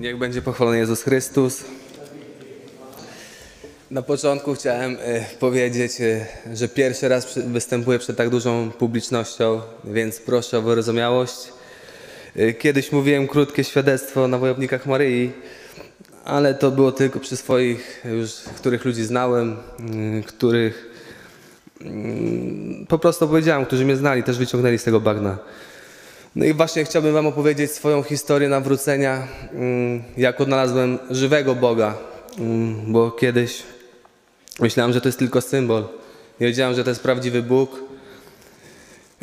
Niech będzie pochwalony Jezus Chrystus. Na początku chciałem e, powiedzieć, e, że pierwszy raz występuję przed tak dużą publicznością, więc proszę o wyrozumiałość. E, Kiedyś mówiłem krótkie świadectwo na Wojownikach Maryi, ale to było tylko przy swoich, już których ludzi znałem, których mm, po prostu powiedziałem, którzy mnie znali, też wyciągnęli z tego bagna. No i właśnie chciałbym Wam opowiedzieć swoją historię nawrócenia, mm, jak odnalazłem żywego Boga, Mm, bo kiedyś myślałem, że to jest tylko symbol. Nie wiedziałem, że to jest prawdziwy Bóg,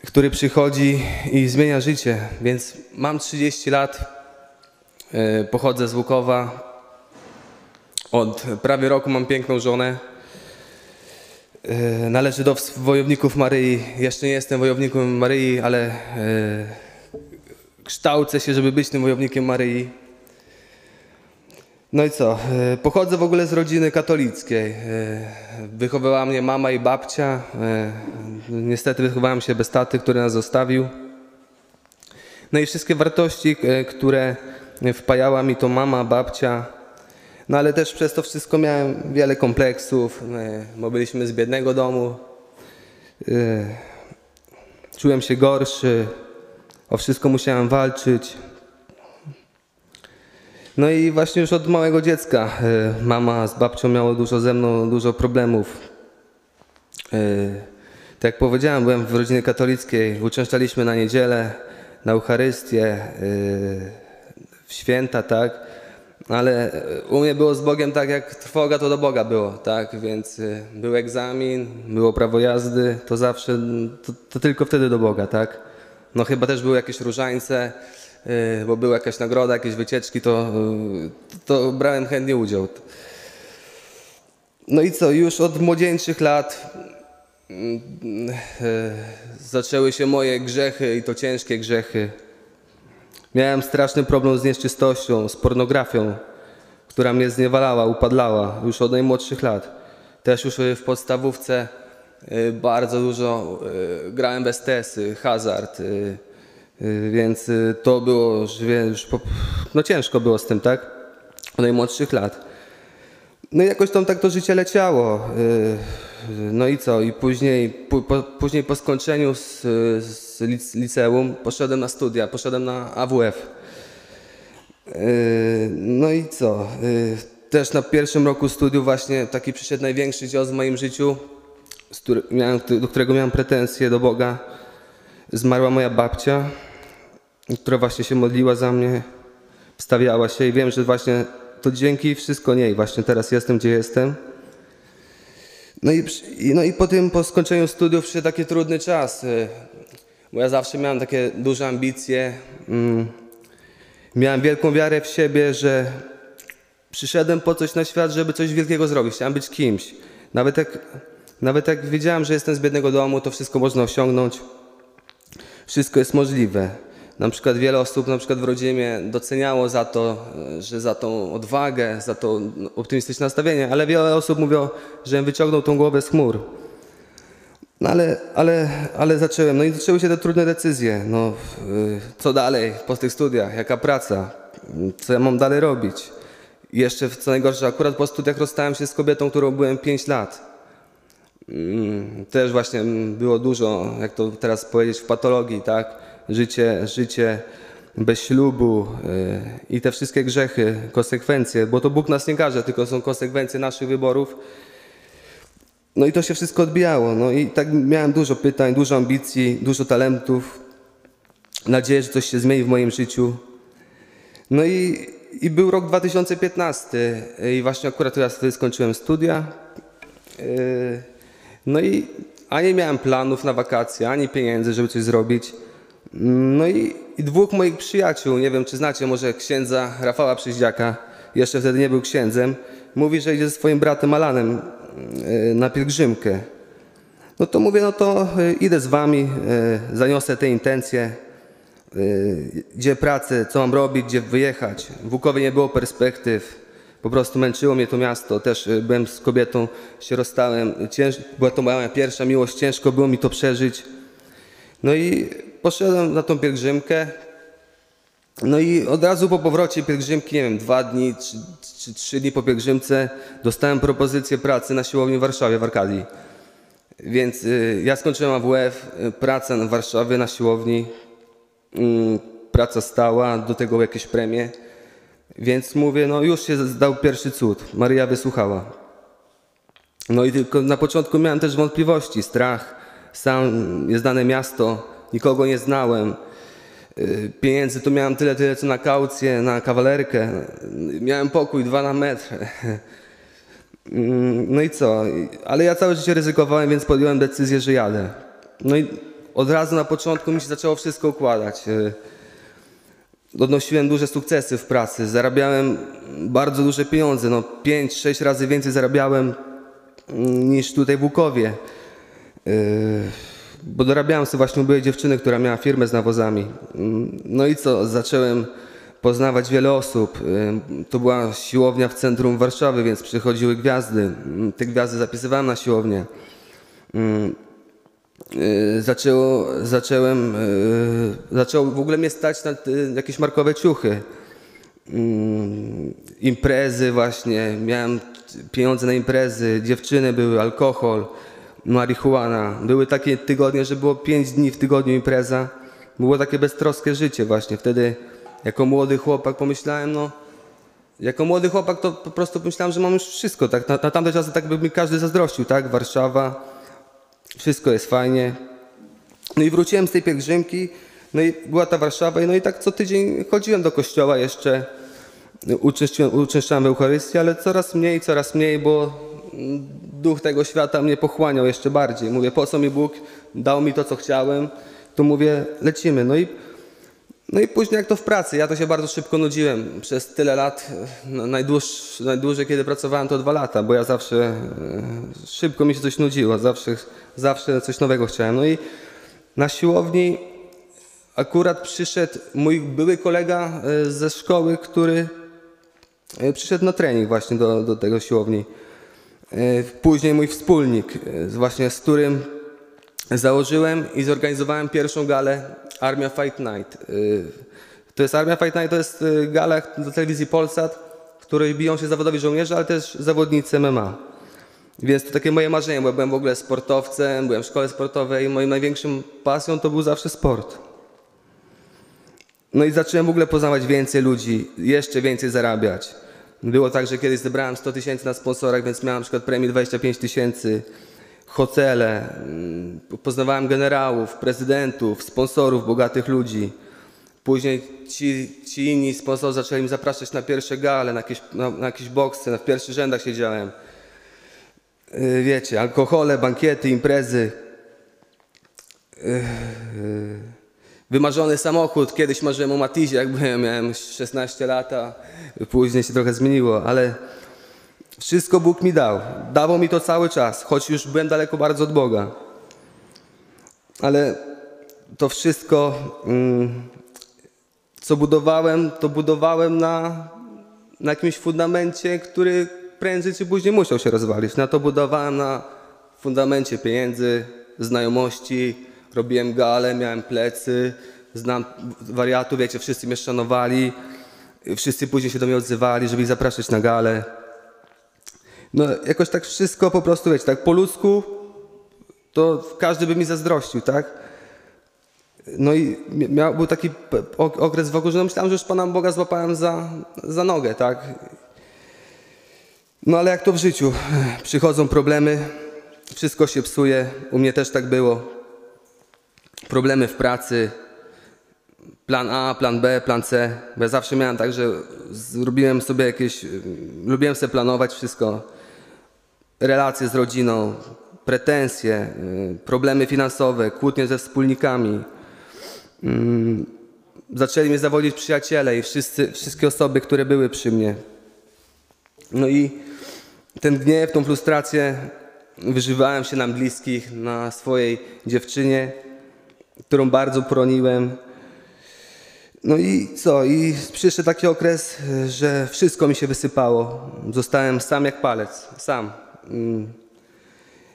który przychodzi i zmienia życie. Więc mam 30 lat, e, pochodzę z Łukowa. Od prawie roku mam piękną żonę. E, Należy do wojowników Maryi. Jeszcze nie jestem wojownikiem Maryi, ale e, kształcę się, żeby być tym wojownikiem Maryi. No i co? e, Pochodzę w ogóle z rodziny katolickiej. E, Wychowywała mnie mama i babcia. E, Niestety wychowałem się bez taty, który nas zostawił. No i wszystkie wartości, które wpajała mi to mama, babcia. No ale też przez to wszystko miałem wiele kompleksów, bo byliśmy z biednego domu. Czułem się gorszy, o wszystko musiałem walczyć. No i właśnie już od małego dziecka e, mama z babcią miało dużo ze mną, dużo problemów. E, Tak jak powiedziałem, byłem w rodzinie katolickiej, uczęszczaliśmy na niedzielę, na Eucharystię, e, w święta, tak? Ale u mnie było z Bogiem tak, jak trwoga to do Boga było, tak? Więc był egzamin, było prawo jazdy, to zawsze, to, to tylko wtedy do Boga, tak? No chyba też były jakieś różańce, e, bo była jakaś nagroda, jakieś wycieczki, to, e, to brałem chętnie udział. No i co, już od młodzieńczych lat mm, e, zaczęły się moje grzechy i to ciężkie grzechy. Miałem straszny problem z nieczystością, z pornografią, która mnie zniewalała, upadlała już od najmłodszych lat. Też już w podstawówce y, bardzo dużo y, grałem w STS-y, hazard, y, y, więc y, to było już, no ciężko było z tym, tak? Od najmłodszych lat. No i jakoś tam tak to życie leciało. No i co? I później, po, później po skończeniu z, z lic- liceum poszedłem na studia, poszedłem na AWF. No i co? Też na pierwszym roku studiów właśnie taki przyszedł największy cios w moim życiu, który, miałem, do którego miałem pretensje do Boga. Zmarła moja babcia, która właśnie się modliła za mnie, wstawiała się i wiem, że właśnie to dzięki wszystko niej właśnie teraz jestem, gdzie jestem. No i, no i po tym, po skończeniu studiów przyszedł taki trudny czas, y, bo ja zawsze miałem takie duże ambicje. mm, Miałem wielką wiarę w siebie, że przyszedłem po coś na świat, żeby coś wielkiego zrobić. Chciałem być kimś. Nawet jak, nawet jak wiedziałem, że jestem z biednego domu, to wszystko można osiągnąć wszystko jest możliwe. Na przykład wiele osób na przykład w rodzinie doceniało za to, że za tą odwagę, za to optymistyczne nastawienie, ale wiele osób mówiło, że wyciągnął tą głowę z chmur. No ale, ale, ale zacząłem, no i zaczęły się te trudne decyzje. No, y, co dalej po tych studiach, jaka praca, co ja mam dalej robić. I jeszcze co najgorsze, akurat po studiach rozstałem się z kobietą, którą byłem 5 lat. Mm, Też właśnie było dużo, jak to teraz powiedzieć, w patologii, tak? Życie, życie bez ślubu yy, i te wszystkie grzechy, konsekwencje, bo to Bóg nas nie każe, tylko są konsekwencje naszych wyborów. No i to się wszystko odbijało. No i tak miałem dużo pytań, dużo ambicji, dużo talentów. Nadzieję, że coś się zmieni w moim życiu. No i, i był rok 2015 i właśnie akurat ja wtedy skończyłem studia. Yy, No i ani miałem planów na wakacje, ani pieniędzy, żeby coś zrobić. No i, i dwóch moich przyjaciół, nie wiem czy znacie może księdza Rafała Przyździaka, jeszcze wtedy nie był księdzem, mówi, że idzie ze swoim bratem Alanem yy, na pielgrzymkę. No to mówię, no to yy, idę z wami, yy, zaniosę te intencje, gdzie pracę, co mam robić, gdzie wyjechać. W Łukowie nie było perspektyw. Po prostu męczyło mnie to miasto. Też y, byłem z kobietą, się rozstałem. Cięż... Była to moja pierwsza miłość, ciężko było mi to przeżyć. No i poszedłem na tą pielgrzymkę. No i od razu po powrocie pielgrzymki, nie wiem, dwa dni czy, czy trzy dni po pielgrzymce dostałem propozycję pracy na siłowni w Warszawie, w Arkadii. Więc y, ja skończyłem AWF, y, praca w Warszawie na siłowni, mm, praca stała, do tego jakieś premie. Więc mówię, no już się zdał pierwszy cud. Maryja wysłuchała. No i tylko na początku miałem też wątpliwości, strach. Sam nieznane miasto, nikogo nie znałem. Y, Pieniędzy to miałem tyle, tyle co na kaucję, na kawalerkę. Miałem pokój, dwa na metr. Mm, No i co? Ale ja całe życie ryzykowałem, więc podjąłem decyzję, że jadę. No i od razu na początku mi się zaczęło wszystko układać. Y, Odnosiłem duże sukcesy w pracy, zarabiałem bardzo duże pieniądze, no 5-6 razy więcej zarabiałem mm, niż tutaj w Łukowie. Yy, Bo dorabiałem sobie właśnie u byłej dziewczyny, która miała firmę z nawozami. Mm, No i co, zacząłem poznawać wiele osób. Yy, To była siłownia w centrum Warszawy, więc przychodziły gwiazdy. Mm, Te gwiazdy zapisywałem na siłownię. Yy, zaczęło, zacząłem, yy, zaczęło w ogóle mnie stać na y, jakieś markowe ciuchy. Mm, imprezy właśnie, miałem pieniądze na imprezy, dziewczyny były, alkohol, marihuana. Były takie tygodnie, że było pięć dni w tygodniu impreza. Było takie beztroskie życie właśnie. Wtedy jako młody chłopak pomyślałem, no jako młody chłopak to po prostu pomyślałem, że mam już wszystko. Tak? Na, na tamte czasy tak by mi każdy zazdrościł, tak? Warszawa, wszystko jest fajnie. No i wróciłem z tej pielgrzymki, no i była ta Warszawa, no i tak co tydzień chodziłem do kościoła jeszcze, uczęszczałem, Eucharystii, ale coraz mniej, coraz mniej, bo duch tego świata mnie pochłaniał jeszcze bardziej. Mówię, po co mi Bóg dał mi to, co chciałem, to mówię, lecimy. No i, no i później jak to w pracy, ja to się bardzo szybko nudziłem. Przez tyle lat, no, najdłuż, najdłużej kiedy pracowałem to dwa lata, bo ja zawsze e, szybko mi się coś nudziło, zawsze, zawsze coś nowego chciałem. No i na siłowni akurat przyszedł mój były kolega e, ze szkoły, który e, przyszedł na trening właśnie do, do tego siłowni. Później mój wspólnik, właśnie z którym założyłem i zorganizowałem pierwszą galę Armia Fight Night. E, To jest Armia Fight Night, to jest e, gala do telewizji Polsat, w której biją się zawodowi żołnierze, ale też zawodnicy MMA. Więc to takie moje marzenie, bo byłem w ogóle sportowcem, byłem w szkole sportowej i moją największą pasją to był zawsze sport. No i zacząłem w ogóle poznawać więcej ludzi, jeszcze więcej zarabiać. Było tak, że kiedyś zebrałem 100 tysięcy na sponsorach, więc miałem na przykład premię 25 tysięcy, hotele, mm, poznawałem generałów, prezydentów, sponsorów, bogatych ludzi. Później ci, ci inni sponsorzy zaczęli mi zapraszać na pierwsze gale, na jakieś, na, na jakieś boksy, na, w pierwszych rzędach siedziałem. Yy, Wiecie, alkohole, bankiety, imprezy. Yy, Wymarzony samochód, kiedyś marzyłem o Matizie, jak byłem, miałem 16 lat, a później się trochę zmieniło, ale wszystko Bóg mi dał. Dawał mi to cały czas, choć już byłem daleko bardzo od Boga. Ale to wszystko, mm, co budowałem, to budowałem na, na jakimś fundamencie, który prędzej czy później musiał się rozwalić. Na to budowałem na fundamencie pieniędzy, znajomości, robiłem gale, miałem plecy, znam wariatów, wiecie, wszyscy mnie szanowali, wszyscy później się do mnie odzywali, żeby ich zapraszać na gale. No jakoś tak wszystko po prostu, wiecie, tak po ludzku, to każdy by mi zazdrościł, tak? No i miał, był taki okres w ogóle, że no myślałem, że już Pana Boga złapałem za, za nogę, tak? No ale jak to w życiu, przychodzą problemy, wszystko się psuje, u mnie też tak było. Problemy w pracy, plan A, plan B, plan C. Bo ja zawsze miałem tak, że zrobiłem sobie jakieś, lubiłem sobie planować wszystko. Relacje z rodziną, pretensje, y, problemy finansowe, kłótnie ze wspólnikami. Mm, Zaczęli mnie zawodzić przyjaciele i wszyscy, wszystkie osoby, które były przy mnie. No i ten gniew, tą frustrację wyżywałem się na bliskich, na swojej dziewczynie, którą bardzo poroniłem. No i co? I przyszedł taki okres, że wszystko mi się wysypało. Zostałem sam jak palec, sam. Mm.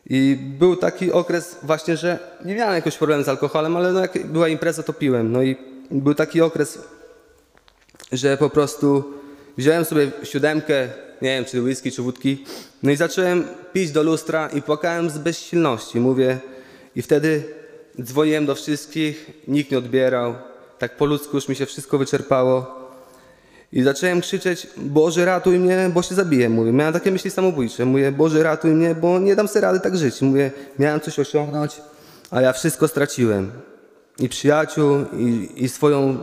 I był taki okres właśnie, że nie miałem jakiegoś problemu z alkoholem, ale no jak była impreza, to piłem. No i był taki okres, że po prostu wziąłem sobie siódemkę, nie wiem czy whisky, czy wódki, no i zacząłem pić do lustra i płakałem z bezsilności. Mówię, i wtedy dzwoniłem do wszystkich, nikt nie odbierał. Tak po ludzku już mi się wszystko wyczerpało. I zacząłem krzyczeć, Boże ratuj mnie, bo się zabiję. Mówię, miałem takie myśli samobójcze. Mówię, Boże ratuj mnie, bo nie dam sobie rady tak żyć. Mówię, miałem coś osiągnąć, a ja wszystko straciłem. I przyjaciół, i, i swoją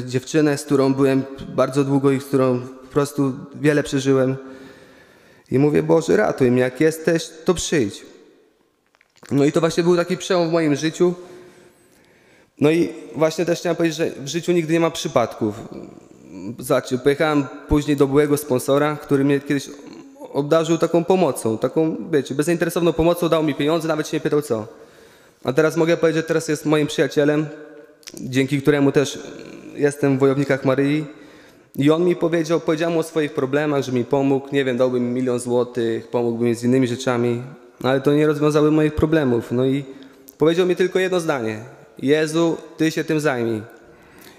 y, dziewczynę, z którą byłem bardzo długo i z którą po prostu wiele przeżyłem. I mówię, Boże ratuj mnie, jak jesteś, to przyjdź. No i to właśnie był taki przełom w moim życiu. No i właśnie też chciałem powiedzieć, że w życiu nigdy nie ma przypadków. Zobaczcie, pojechałem później do byłego sponsora, który mnie kiedyś obdarzył taką pomocą, taką, wiecie, bezinteresowną pomocą, dał mi pieniądze, nawet się nie pytał co. A teraz mogę powiedzieć, że teraz jest moim przyjacielem, dzięki któremu też jestem w Wojownikach Maryi. I on mi powiedział, powiedziałem mu o swoich problemach, że mi pomógł, nie wiem, dałby mi milion złotych, pomógłby mi z innymi rzeczami, ale to nie rozwiązały moich problemów. No i powiedział mi tylko jedno zdanie. Jezu, Ty się tym zajmij.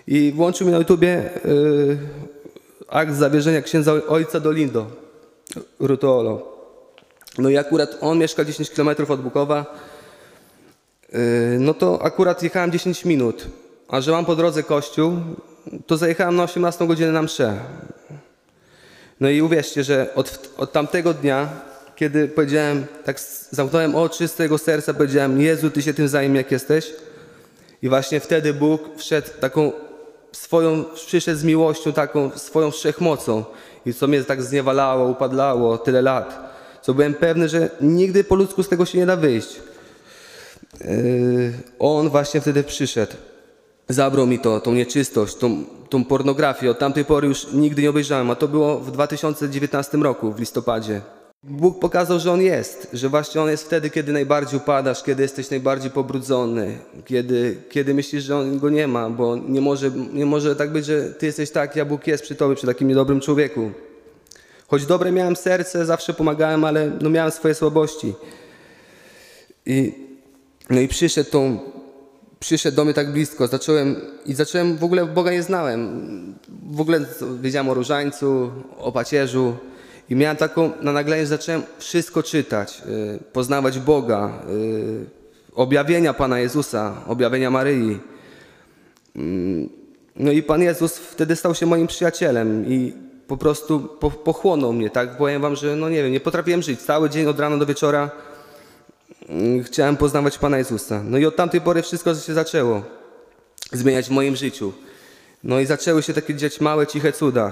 I włączył mi na YouTubie yy, akt zawierzenia księdza ojca Dolindo, Rutuolo. No i akurat on mieszka 10 km od Bukowa. Yy, no to akurat jechałem 10 minut, a że mam po drodze kościół, to zajechałem na 18 godzinę na mszę. No i uwierzcie, że od, od tamtego dnia, kiedy powiedziałem, tak zamknąłem oczy z tego serca, powiedziałem, Jezu, Ty się tym zajmij, jak jesteś. I właśnie wtedy Bóg wszedł taką swoją, przyszedł z miłością, taką swoją wszechmocą. I co mnie tak zniewalało, upadlało tyle lat. Co byłem pewny, że nigdy po ludzku z tego się nie da wyjść. Yy, on właśnie wtedy przyszedł. Zabrał mi to, tą nieczystość, tą, tą pornografię. Od tamtej pory już nigdy nie obejrzałem, a to było w 2019 roku, w listopadzie. Bóg pokazał, że On jest, że właśnie On jest wtedy, kiedy najbardziej upadasz, kiedy jesteś najbardziej pobrudzony, kiedy, kiedy myślisz, że On Go nie ma, bo nie może, nie może tak być, że Ty jesteś tak, ja Bóg jest przy Tobie, przy takim niedobrym człowieku. Choć dobre miałem serce, zawsze pomagałem, ale no miałem swoje słabości. I, no i przyszedł, tą, przyszedł do mnie tak blisko, zacząłem i zacząłem, w ogóle Boga nie znałem. W ogóle wiedziałem o różańcu, o pacierzu, i miałem taką, na naglenie zacząłem wszystko czytać, y, poznawać Boga, y, objawienia Pana Jezusa, objawienia Maryi. Mm, no i Pan Jezus wtedy stał się moim przyjacielem i po prostu po, pochłonął mnie, tak? Powiem wam, że no nie wiem, nie potrafiłem żyć. Cały dzień od rana do wieczora mm, chciałem poznawać Pana Jezusa. No i od tamtej pory wszystko się zaczęło zmieniać w moim życiu. No i zaczęły się takie dziać małe, ciche cuda.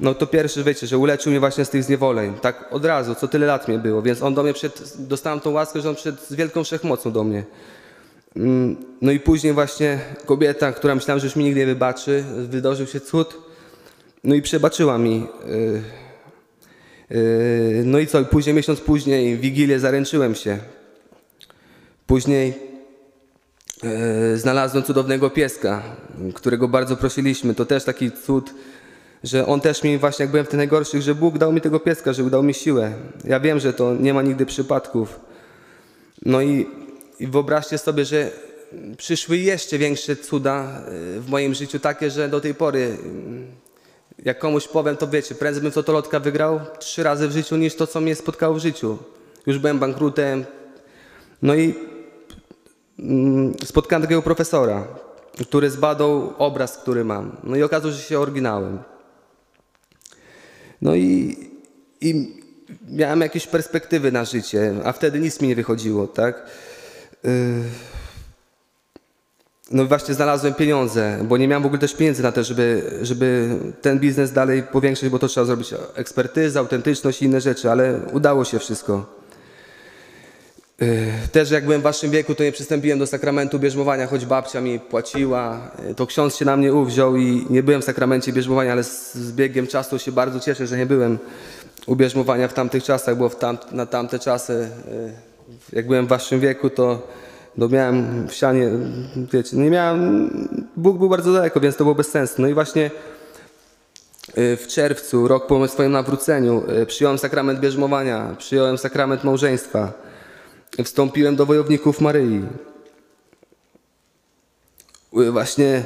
No to pierwszy, wiecie, że uleczył mnie właśnie z tych zniewoleń. Tak od razu, co tyle lat mnie było. Więc on do mnie przed, dostałem tą łaskę, że on przyszedł z wielką wszechmocą do mnie. Mm, no i później właśnie kobieta, która myślałem, że już mi nigdy nie wybaczy, wydarzył się cud. No i przebaczyła mi. Yy, yy, no i co, później, miesiąc później, w Wigilię zaręczyłem się. Później yy, znalazłem cudownego pieska, którego bardzo prosiliśmy. To też taki cud, że on też mi właśnie, jak byłem w tych najgorszych, że Bóg dał mi tego pieska, że dał mi siłę. Ja wiem, że to nie ma nigdy przypadków. No i, i wyobraźcie sobie, że przyszły jeszcze większe cuda y, w moim życiu, takie, że do tej pory, y, jak komuś powiem, to wiecie, prędzej bym totolotka wygrał trzy razy w życiu, niż to, co mnie spotkało w życiu. Już byłem bankrutem. No i mm, spotkałem takiego profesora, który zbadał obraz, który mam. No i okazało się oryginałem. No i, i miałem jakieś perspektywy na życie, a wtedy nic mi nie wychodziło, tak? Yy, no właśnie znalazłem pieniądze, bo nie miałem w ogóle też pieniędzy na to, żeby, żeby ten biznes dalej powiększyć, bo to trzeba zrobić ekspertyzę, autentyczność i inne rzeczy, ale udało się wszystko. Yy, też jak byłem w waszym wieku, to nie przystąpiłem do sakramentu bierzmowania, choć babcia mi płaciła. Yy, to ksiądz się na mnie uwziął i nie byłem w sakramencie bierzmowania, ale z biegiem czasu się bardzo cieszę, że nie byłem u bierzmowania w tamtych czasach, bo tam, na tamte czasy, yy, jak byłem w waszym wieku, to no miałem w sianie, wiecie, nie miałem, Bóg był bardzo daleko, więc to było bez sensu. No i właśnie w czerwcu, rok po swoim nawróceniu, przyjąłem sakrament bierzmowania, przyjąłem sakrament małżeństwa wstąpiłem do wojowników Maryi. Właśnie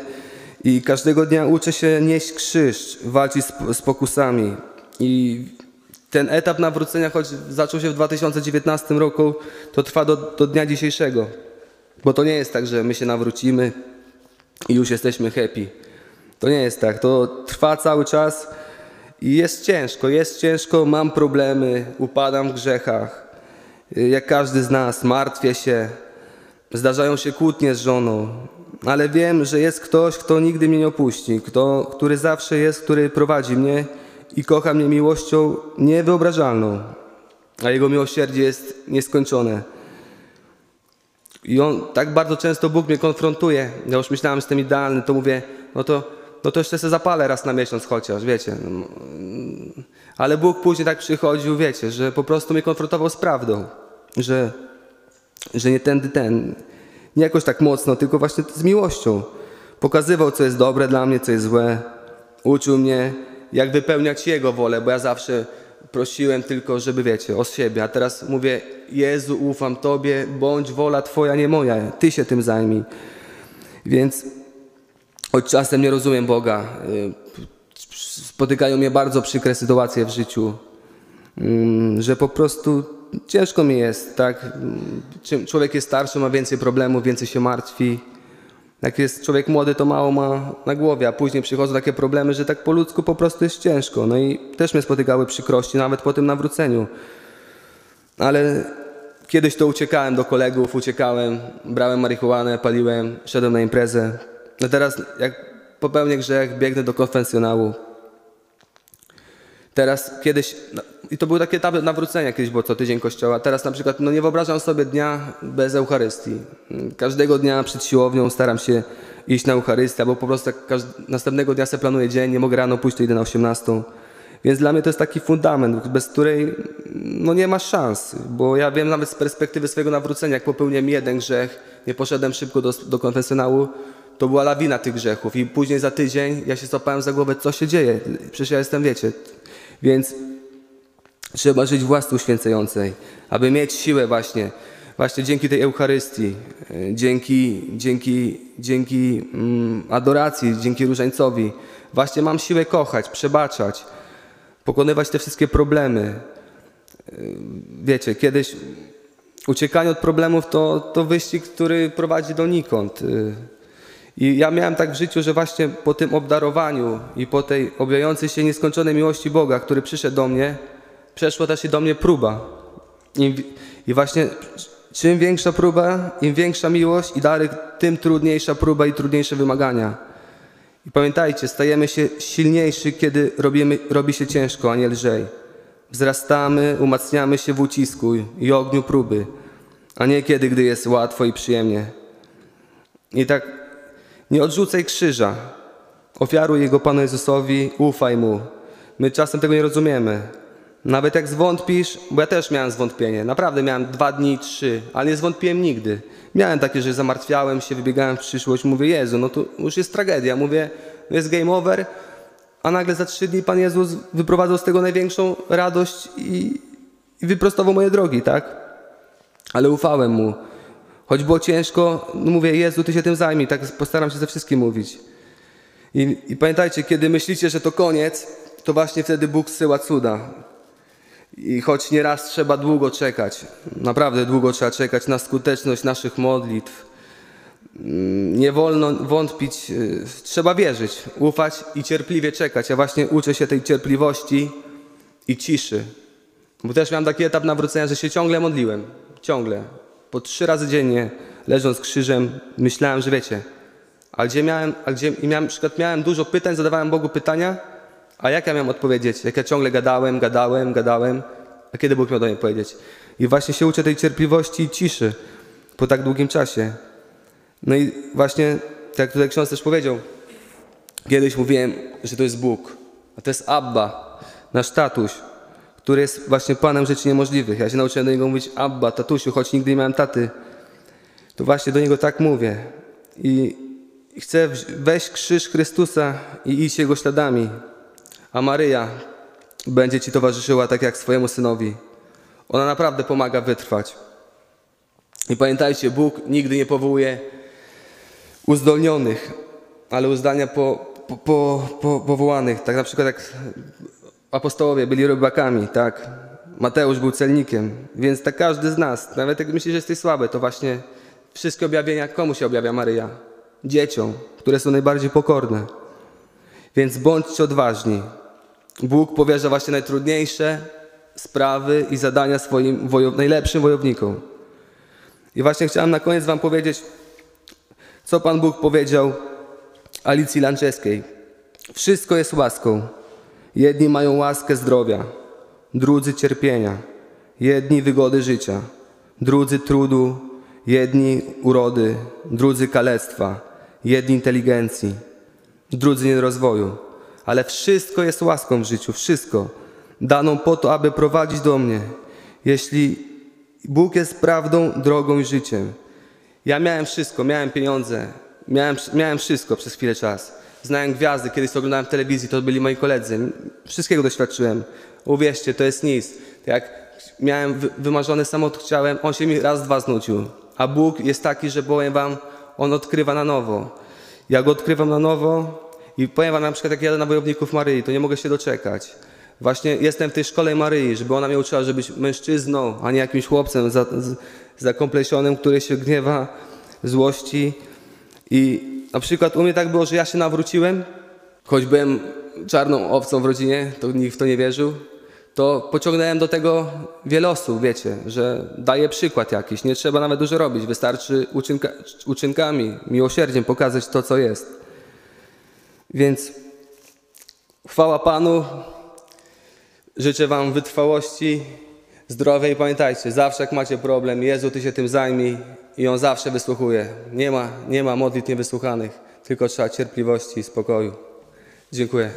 I każdego dnia uczę się nieść krzyż, walczyć z, z pokusami. I ten etap nawrócenia, choć zaczął się w 2019 roku, to trwa do, do dnia dzisiejszego. Bo to nie jest tak, że my się nawrócimy i już jesteśmy happy. To nie jest tak. To trwa cały czas i jest ciężko, jest ciężko, mam problemy, upadam w grzechach. Jak każdy z nas, martwię się, zdarzają się kłótnie z żoną, ale wiem, że jest ktoś, kto nigdy mnie nie opuści, kto, który zawsze jest, który prowadzi mnie i kocha mnie miłością niewyobrażalną, a Jego miłosierdzie jest nieskończone. I On tak bardzo często Bóg mnie konfrontuje. Ja już myślałem, że jestem idealny, to mówię, no to, no to jeszcze se zapalę raz na miesiąc chociaż, wiecie. No, Ale Bóg później tak przychodził, wiecie, że po prostu mnie konfrontował z prawdą, że, że nie tędy ten, nie jakoś tak mocno, tylko właśnie z miłością. Pokazywał, co jest dobre dla mnie, co jest złe. Uczył mnie, jak wypełniać Jego wolę, bo ja zawsze prosiłem tylko, żeby wiecie, o siebie. A teraz mówię, Jezu, ufam Tobie, bądź wola Twoja, nie moja. Ty się tym zajmij. Więc choć czasem nie rozumiem Boga, y, spotykają mnie bardzo przykre sytuacje w życiu, mm, że po prostu ciężko mi jest, tak? Czym człowiek jest starszy, ma więcej problemów, więcej się martwi. Jak jest człowiek młody, to mało ma na głowie, a później przychodzą takie problemy, że tak po ludzku po prostu jest ciężko. No i też mnie spotykały przykrości, nawet po tym nawróceniu. Ale kiedyś to uciekałem do kolegów, uciekałem, brałem marihuanę, paliłem, szedłem na imprezę. No teraz jak popełnię grzech, biegnę do konfesjonału. Teraz kiedyś, no, i to były takie etapy nawrócenia, kiedyś było co tydzień kościoła. Teraz na przykład no nie wyobrażam sobie dnia bez Eucharystii. Każdego dnia przed siłownią staram się iść na Eucharystię, bo po prostu następnego dnia sobie planuję dzień, nie mogę rano pójść, to idę na 18. Więc dla mnie to jest taki fundament, bez której no nie ma szans, bo ja wiem nawet z perspektywy swojego nawrócenia, jak popełniłem jeden grzech, nie poszedłem szybko do, do konfesjonału, to była lawina tych grzechów i później za tydzień ja się złapałem za głowę, co się dzieje, przecież ja jestem, wiecie, więc trzeba żyć w łasce uświęcającej, aby mieć siłę właśnie, właśnie dzięki tej Eucharystii, e, dzięki, dzięki, dzięki mm, adoracji, dzięki różańcowi, właśnie mam siłę kochać, przebaczać, pokonywać te wszystkie problemy. E, wiecie, kiedyś uciekanie od problemów to, to wyścig, który prowadzi donikąd. I ja miałem tak w życiu, że właśnie po tym obdarowaniu i po tej objawiającej się nieskończonej miłości Boga, który przyszedł do mnie, przeszła też i do mnie próba. I, I, właśnie czym większa próba, im większa miłość i dary, tym trudniejsza próba i trudniejsze wymagania. I pamiętajcie, stajemy się silniejsi, kiedy robimy, robi się ciężko, a nie lżej. Wzrastamy, umacniamy się w ucisku i ogniu próby, a nie kiedy, gdy jest łatwo i przyjemnie. I tak nie odrzucaj krzyża. Ofiaruj jego Panu Jezusowi, ufaj Mu. My czasem tego nie rozumiemy. Nawet jak zwątpisz, bo ja też miałem zwątpienie, naprawdę miałem dwa dni, trzy, ale nie zwątpiłem nigdy. Miałem takie, że zamartwiałem się, wybiegałem w przyszłość, mówię, Jezu, no to już jest tragedia, mówię, no jest game over, a nagle za trzy dni Pan Jezus wyprowadzał z tego największą radość i, i wyprostował moje drogi, tak? Ale ufałem Mu. Choć było ciężko, no mówię, Jezu, Ty się tym zajmij, tak postaram się ze wszystkim mówić. I, I pamiętajcie, kiedy myślicie, że to koniec, to właśnie wtedy Bóg zsyła cuda. I choć nieraz trzeba długo czekać, naprawdę długo trzeba czekać na skuteczność naszych modlitw, mm, nie wolno wątpić, y, trzeba wierzyć, ufać i cierpliwie czekać. Ja właśnie uczę się tej cierpliwości i ciszy. Bo też miałem taki etap nawrócenia, że się ciągle modliłem. Ciągle. Po trzy razy dziennie, leżąc krzyżem, myślałem, że wiecie. A gdzie miałem, a gdzie, miałem, przykład miałem dużo pytań, zadawałem Bogu pytania, a jak ja miałem odpowiedzieć? Jak ja ciągle gadałem, gadałem, gadałem, a kiedy Bóg miał do mnie powiedzieć? I właśnie się uczę tej cierpliwości i ciszy po tak długim czasie. No i właśnie, tak jak tutaj ksiądz też powiedział, kiedyś mówiłem, że to jest Bóg, a to jest Abba, nasz tatuś, który jest właśnie Panem rzeczy niemożliwych. Ja się nauczyłem do Niego mówić Abba, tatusiu, choć nigdy nie miałem taty. To właśnie do Niego tak mówię. I chcę wejść krzyż Chrystusa i iść Jego śladami a Maryja będzie Ci towarzyszyła tak jak swojemu synowi. Ona naprawdę pomaga wytrwać. I pamiętajcie, Bóg nigdy nie powołuje uzdolnionych, ale uzdania po, po, po powołanych. Tak na przykład jak apostołowie byli rybakami, tak? Mateusz był celnikiem, więc tak każdy z nas, nawet jak myślisz, że jesteś słaby, to właśnie wszystkie objawienia komu się objawia Maryja? Dzieciom, które są najbardziej pokorne. Więc bądźcie odważni. Bóg powierza właśnie najtrudniejsze sprawy i zadania swoim wojow- najlepszym wojownikom. I właśnie chciałem na koniec Wam powiedzieć, co Pan Bóg powiedział Alicji Lanczewskiej. Wszystko jest łaską. Jedni mają łaskę zdrowia, drudzy cierpienia, jedni wygody życia, drudzy trudu, jedni urody, drudzy kalectwa, jedni inteligencji, drudzy nierozwoju. Ale wszystko jest łaską w życiu, wszystko. Daną po to, aby prowadzić do mnie. Jeśli Bóg jest prawdą, drogą i życiem. Ja miałem wszystko, miałem pieniądze, miałem, miałem wszystko przez chwilę czas. Znałem gwiazdy, kiedyś to oglądałem w telewizji, to byli moi koledzy. Wszystkiego doświadczyłem. Uwierzcie, to jest nic. Jak miałem wy- wymarzony samochód, chciałem, on się mi raz, dwa znudził. A Bóg jest taki, że powiem wam, on odkrywa na nowo. Ja go odkrywam na nowo i powiem wam na przykład, jak jadę na wojowników Maryi, to nie mogę się doczekać. Właśnie jestem w tej szkole Maryi, żeby ona mnie uczyła, żeby być mężczyzną, a nie jakimś chłopcem zakomplesionym, który się gniewa, złości. I na przykład u mnie tak było, że ja się nawróciłem, choć byłem czarną owcą w rodzinie, to nikt w to nie wierzył, to pociągnąłem do tego wiele osób, wiecie, że daję przykład jakiś. Nie trzeba nawet dużo robić, wystarczy uczynka, uczynkami, miłosierdziem pokazać to, co jest. Więc chwała Panu, życzę Wam wytrwałości, zdrowia i pamiętajcie, zawsze jak macie problem, Jezu, Ty się tym zajmij i On zawsze wysłuchuje. Nie ma, nie ma modlitw niewysłuchanych, tylko trzeba cierpliwości i spokoju. Dziękuję.